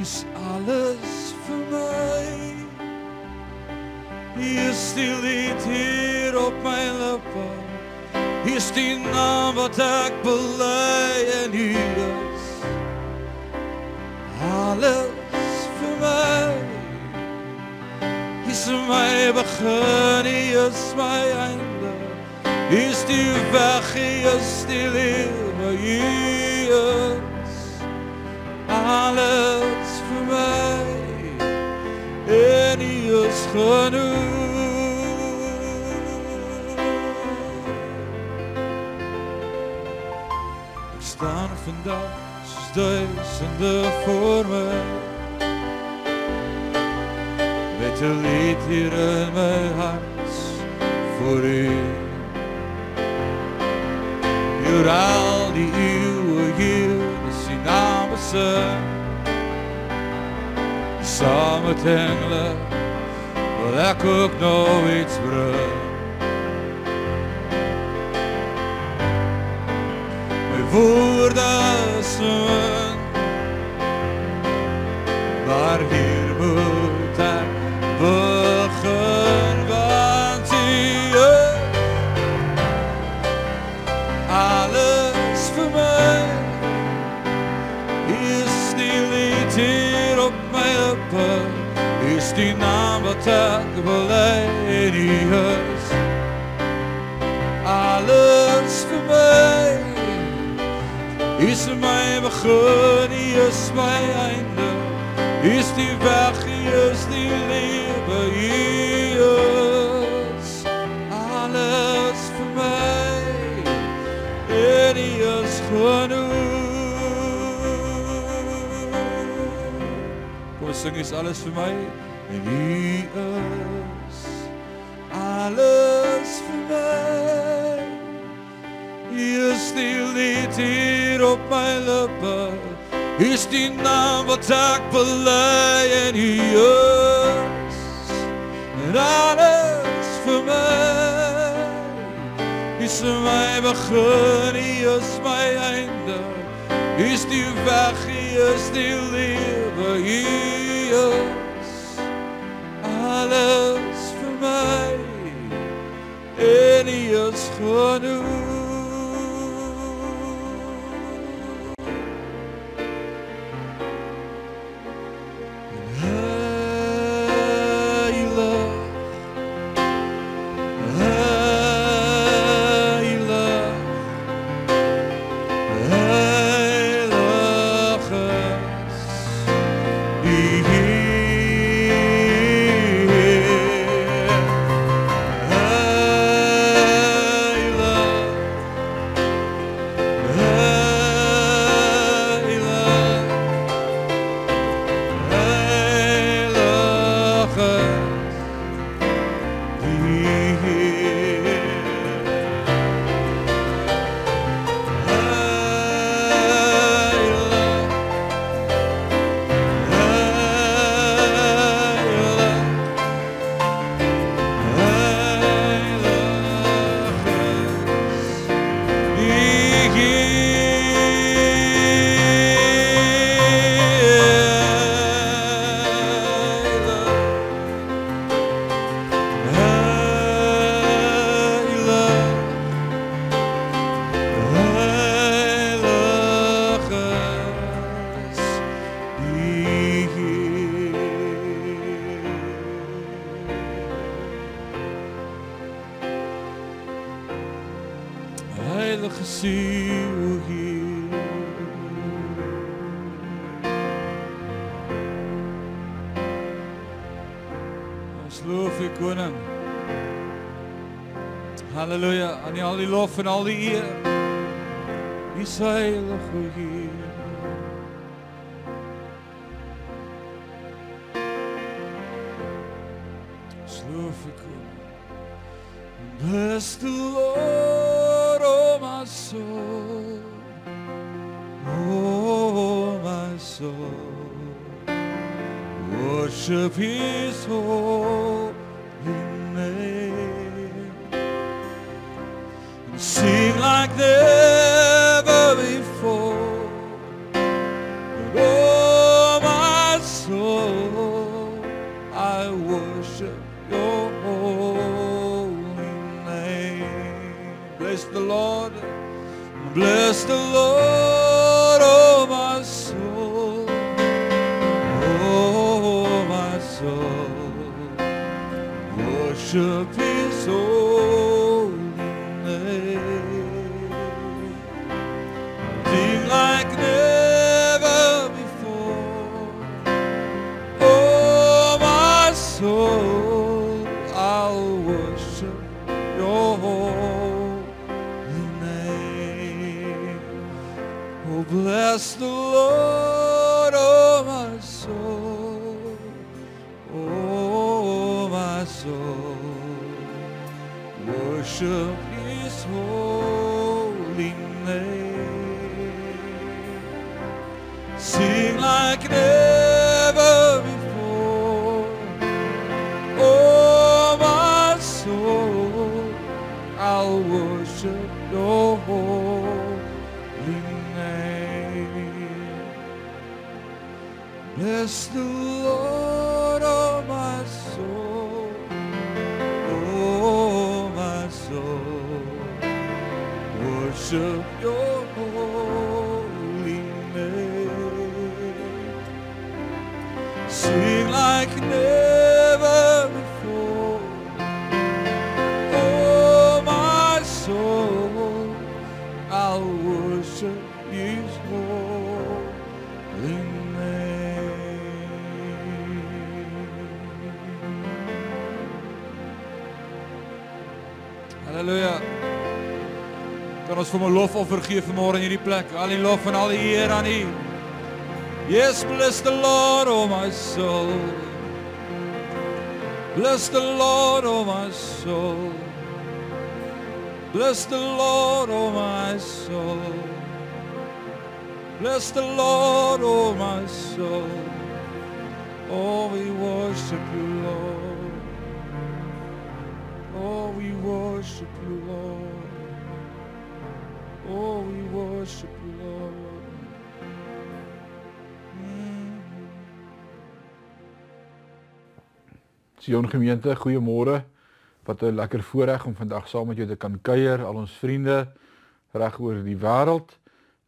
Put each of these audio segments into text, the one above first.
Hier's alles vir my. Hier is die lied hier op my lippe. Hier is die naam wat ek bely en hier is alles vir my. Hier is my begin, hier is my einde. Hier is die weg, hier is die lewe, hier is alles genoeg. Ek staan vandag soos duisende voor my. Met 'n lied hier in my hart vir u. Hier al die eeuwe hier is die naam besing. Saam met engele wil ek ook nog iets bring. My woorde is in, maar hier wat ek bely en U is alles vir my. U is begin, U is my einde. Is weg, U is die lewe, U is alles vir my. En U is genoeg. Kom ons sing is alles vir my en U is alles vir my. U is die lied hier op my lippe. U is die naam wat ek bely en U is en alles vir my. U is my begin, U is my einde. U is die weg, U is die lewe, U is U is Halleluja, aan U al die lof en al die eer. U is heilig o Heer. Ons loof U. Bless the Lord, oh my soul. Oh my soul. Worship his holy like this. Bless the Lord, oh my soul. Oh my soul. Worship his holy name. Sing like never before. Oh, my soul, I'll worship your holy Bless the Lord, oh, my soul. Oh, my soul, worship your holy name. Sing like never ons vir 'n lofoffer gee vanmôre in hierdie plek? Al die lof en al die eer aan U. Yes, bless the Lord, oh my soul. Bless the Lord, oh my soul. Bless the Lord, oh my soul. Bless the Lord, oh my soul. Oh, we worship you, Lord. Oh, we worship you, Lord. Oh, we worship you, Lord. Sion gemeente, goeiemôre. Wat 'n lekker voorreg om vandag saam met jou te kan kuier, al ons vriende reg oor die wêreld.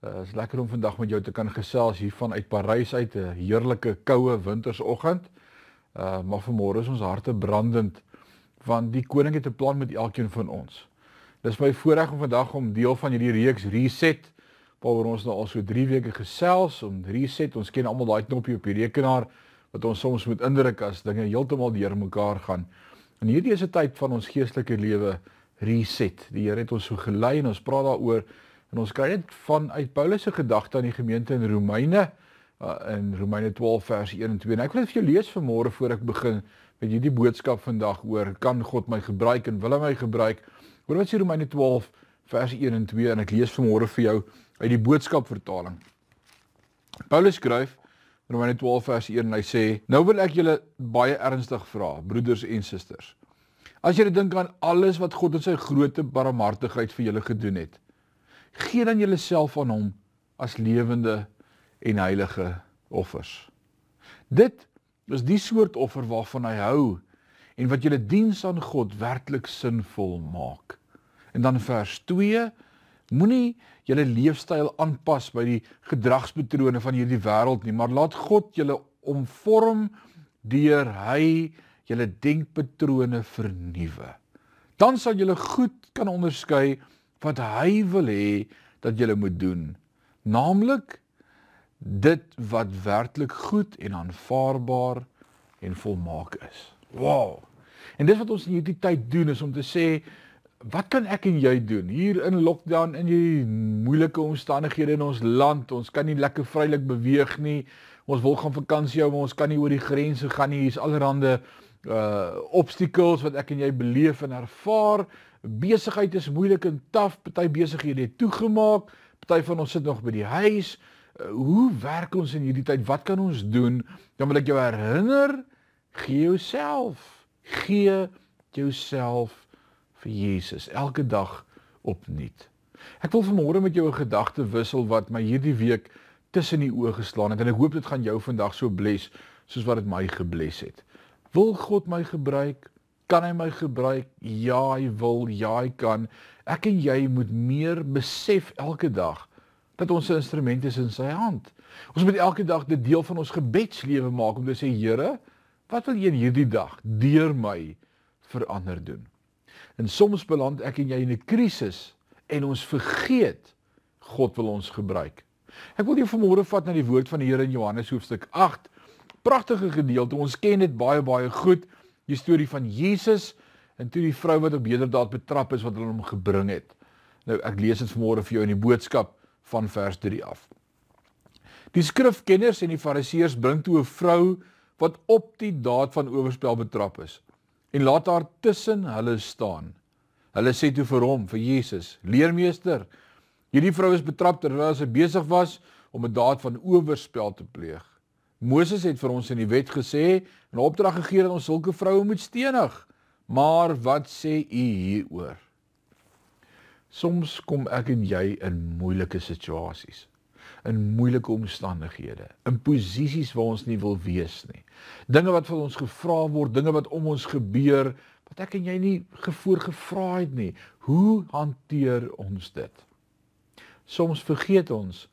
Uh, is lekker om vandag met jou te kan gesels hier vanuit Parys uit 'n heerlike koue wintersoggend. Uh maar vanmôre is ons harte brandend want die koning het 'n plan met elkeen van ons. Dis my voorreg om vandag om deel van hierdie reeks Reset waaroor ons nou al so 3 weke gesels om reset. Ons ken almal daai knoppie op die rekenaar wat ons soms moet indruk as dinge heeltemal deurmekaar gaan. En hierdie is 'n tyd van ons geestelike lewe reset. Die Here het ons so gelei en ons praat daaroor en ons kry dit vanuit Paulus se gedagte aan die gemeente in Romeine uh, in Romeine 12 vers 1 en 2. En ek wil dit vir jou lees vanmôre voor ek begin met hierdie boodskap vandag oor kan God my gebruik en wil hy my gebruik? Hoor wat sê Romeine 12 vers 1 en 2 en ek lees vanmôre vir jou uit die boodskap vertaling. Paulus skryf Romeine 12 vers 1 en hy sê: "Nou wil ek julle baie ernstig vra, broeders en susters. As julle dink aan alles wat God in sy groote barmhartigheid vir julle gedoen het, gee dan julleself aan hom as lewende en heilige offers. Dit is die soort offer waarvan hy hou en wat julle diens aan God werklik sinvol maak." En dan vers 2 Moenie julle leefstyl aanpas by die gedragspatrone van hierdie wêreld nie, maar laat God julle omvorm deur hy julle denkpatrone vernuwe. Dan sal julle goed kan onderskei wat hy wil hê dat julle moet doen, naamlik dit wat werklik goed en aanvaarbaar en volmaak is. Wow. En dis wat ons in hierdie tyd doen is om te sê wat kan ek en jy doen hier in lockdown in hierdie moeilike omstandighede in ons land? Ons kan nie lekker vrylik beweeg nie. Ons wil gaan vakansie hou, maar ons kan nie oor die grense gaan nie. Hier's allerhande uh obstacles wat ek en jy beleef en ervaar. Besigheid is moeilik en taaf. Party besighede het toegemaak. Party van ons sit nog by die huis. Uh, hoe werk ons in hierdie tyd? Wat kan ons doen? Dan wil ek jou herinner, gee jouself. Gee jouself vir Jesus elke dag opnuut. Ek wil vanmôre met jou 'n gedagte wissel wat my hierdie week tussen die oë geslaan het en ek hoop dit gaan jou vandag so bless soos wat dit my gebless het. Wil God my gebruik Kan hy my gebruik? Ja, hy wil. Ja, hy kan. Ek en jy moet meer besef elke dag dat ons 'n instrument is in sy hand. Ons moet elke dag dit deel van ons gebedslewe maak om te sê Here, wat wil U in hierdie dag deur my verander doen? En soms beland ek en jy in 'n krisis en ons vergeet God wil ons gebruik. Ek wil jou vanmôre vat na die woord van die Here in Johannes hoofstuk 8. Pragtige gedeelte. Ons ken dit baie baie goed. Die storie van Jesus en toe die vrou wat op bederdaad betrap is wat hulle hom gebring het. Nou ek lees dit vanmôre vir jou in die boodskap van vers 3 af. Die skrifkenners en die fariseërs bring toe 'n vrou wat op die daad van oorspel betrap is en laat haar tussen hulle staan. Hulle sê toe vir hom, vir Jesus: "Leermeester, hierdie vrou is betrap terwyl sy besig was om 'n daad van oorspel te pleeg. Moses het vir ons in die wet gesê en opdrag gegee dat ons sulke vroue moet stenig. Maar wat sê u hieroor?" Soms kom ek en jy in moeilike situasies, in moeilike omstandighede, in posisies waar ons nie wil wees nie. Dinge wat van ons gevra word, dinge wat om ons gebeur wat ek en jy nie gevoor gevra het nie. Hoe hanteer ons dit? Soms vergeet ons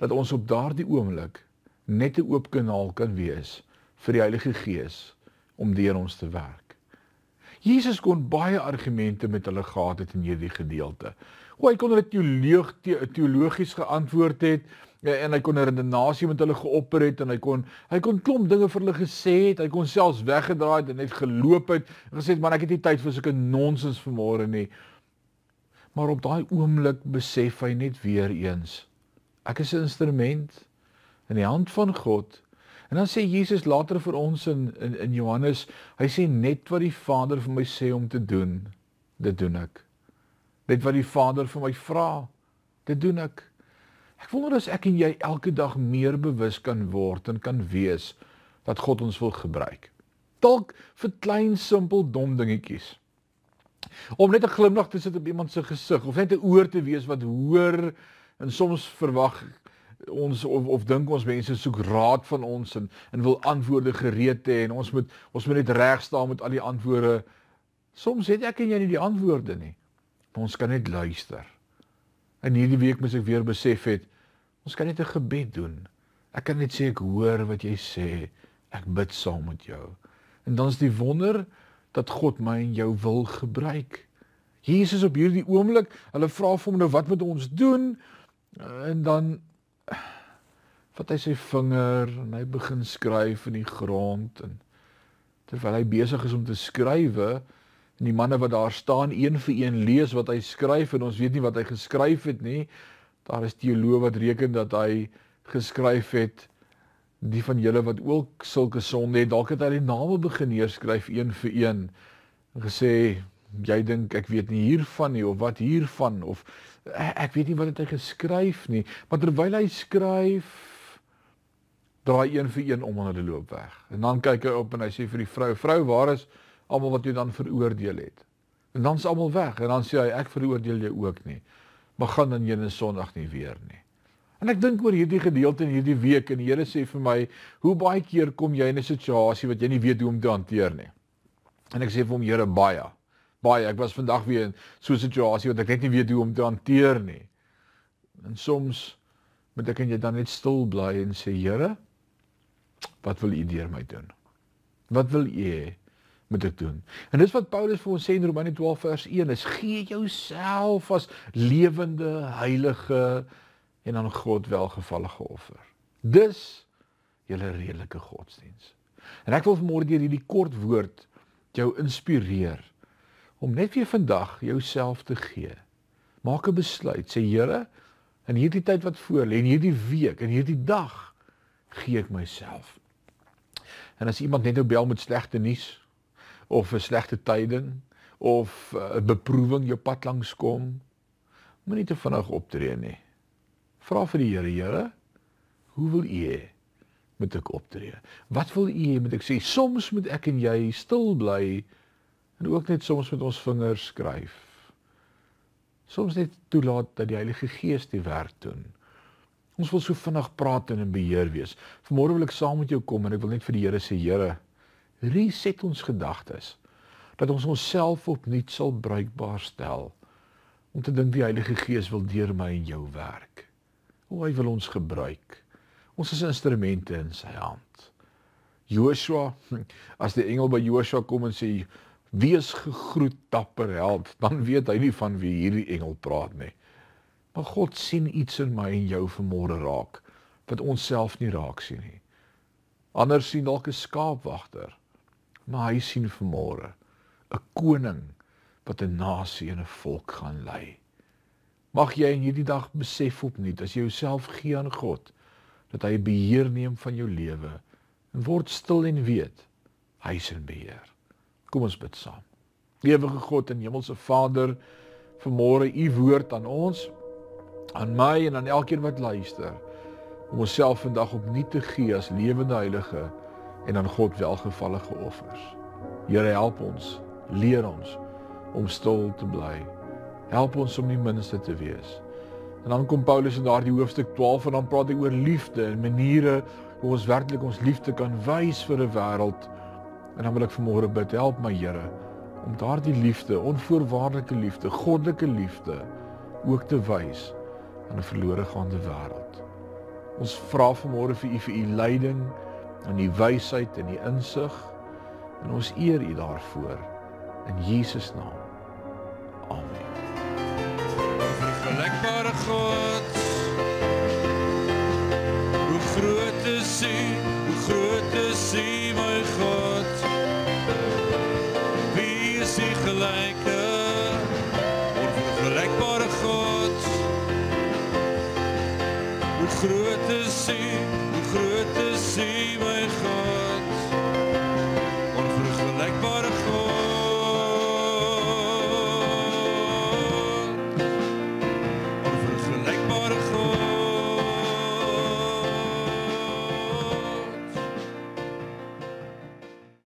dat ons op daardie oomblik net 'n oop kanaal kan wees vir die Heilige Gees om deur ons te werk. Jesus kon baie argumente met hulle gehad het in hierdie gedeelte. Hoe hy kon hulle teoloog teologies geantwoord het en hy kon 'n redenasie met hulle geopper het en hy kon hy kon klomp dinge vir hulle gesê het. Hy kon selfs weggedraai het en net geloop het en gesê het man ek het nie tyd vir sulke nonsens vanmôre nie. Maar op daai oomblik besef hy net weer eens ek is 'n instrument in die hand van God En dan sê Jesus later vir ons in in in Johannes, hy sê net wat die Vader vir my sê om te doen, dit doen ek. Net wat die Vader vir my vra, dit doen ek. Ek wonder as ek en jy elke dag meer bewus kan word en kan wees dat God ons wil gebruik. Dalk vir klein simpel dom dingetjies. Om net 'n glimlag te sit op iemand se gesig of net 'n oor te wees wat hoor en soms verwag ons of of dink ons mense soek raad van ons en en wil antwoorde gereed hê en ons moet ons moet net reg staan met al die antwoorde. Soms het ek en jy nie die antwoorde nie. Maar ons kan net luister. En hierdie week moet ek weer besef het ons kan net 'n gebed doen. Ek kan net sê ek hoor wat jy sê. Ek bid saam met jou. En dan is die wonder dat God my en jou wil gebruik. Jesus op hierdie oomblik, hulle vra vir hom nou wat moet ons doen? En dan vat hy sy vinger en hy begin skryf in die grond en terwyl hy besig is om te skrywe en die manne wat daar staan een vir een lees wat hy skryf en ons weet nie wat hy geskryf het nie daar is teoloë wat reken dat hy geskryf het die van julle wat ook sulke sonde het dalk het hy die name begin neerskryf een vir een en gesê jy dink ek weet nie hiervan nie of wat hiervan of ek weet nie wat het hy geskryf nie maar terwyl hy skryf draai een vir een om en hulle loop weg. En dan kyk hy op en hy sê vir die vrou: "Vrou, waar is almal wat jy dan veroordeel het?" En dan is almal weg en dan sê hy: "Ek veroordeel jou ook nie. Gaan dan een Sondag nie weer nie." En ek dink oor hierdie gedeelte in hierdie week en die Here sê vir my: "Hoe baie keer kom jy in 'n situasie wat jy nie weet hoe om te hanteer nie?" En ek sê vir hom: "Here, baie. Baie. Ek was vandag weer in so 'n situasie wat ek net nie weet hoe om te hanteer nie." En soms moet ek en jy dan net stil bly en sê: "Here, Wat wil U deur my doen? Wat wil U hê moet ek doen? En dis wat Paulus vir ons sê in Romeine 12 vers 1 is gee jouself as lewende, heilige en aan God welgevallige offer. Dis julle redelike godsdiens. En ek wil vanmôre deur hierdie kort woord jou inspireer om net weer vandag jouself te gee. Maak 'n besluit, sê Here, in hierdie tyd wat voor lê, in hierdie week, in hierdie dag, gee ek myself. En as iemand net nou bel met slegte nuus of 'n slegte tyding of 'n beproewing jou pad langs kom, moenie te vinnig optree nie. Vra vir die Here, Here, hoe wil U hê moet ek optree? Wat wil U hê moet ek sê? Soms moet ek en jy stil bly en ook net soms met ons vingers skryf. Soms net toelaat dat die Heilige Gees die werk doen. Ons wil so vinnig praat en in beheer wees. Vanmôre wil ek saam met jou kom en ek wil net vir die Here sê, Here, reset ons gedagtes. dat ons onsself opnuut sal bruikbaar stel om te dink die Heilige Gees wil deur my en jou werk. Hoe hy wil ons gebruik. Ons is instrumente in sy hand. Joshua, as die engel by Joshua kom en sê wees gegroet dapper held, dan weet hy nie van wie hierdie engel praat nie. Maar God sien iets in my en jou vanmôre raak wat ons self nie raak sien nie. Ander sien dalk 'n skaapwagter, maar hy sien vanmôre 'n koning wat 'n nasie en 'n volk gaan lei. Mag jy in hierdie dag besef opnuut as jy jouself gee aan God dat hy beheer neem van jou lewe en word stil en weet hy is in beheer. Kom ons bid saam. Ewige God en Hemelse Vader, vanmôre u woord aan ons, aan my en aan elkeen wat luister om onsself vandag opnuut te gee as lewende heilige en aan God welgevallige offers. Here help ons, leer ons om stil te bly. Help ons om die minste te wees. En dan kom Paulus in daardie hoofstuk 12 en dan praat hy oor liefde en maniere hoe ons werklik ons liefde kan wys vir 'n wêreld. En dan wil ek vanmôre bid, help my Here om daardie liefde, onvoorwaardelike liefde, goddelike liefde ook te wys aan 'n verlore gaande wêreld. Ons vra vanmôre vir u vir u leiding en die wysheid en die insig. En ons eer u daarvoor. In Jesus naam. Amen. Vergelijkbare God, hoe groot is U, hoe groot is U, my God. Wie is U gelijke, onvergelijkbare God, hoe groot is U, hoe groot is U, my God.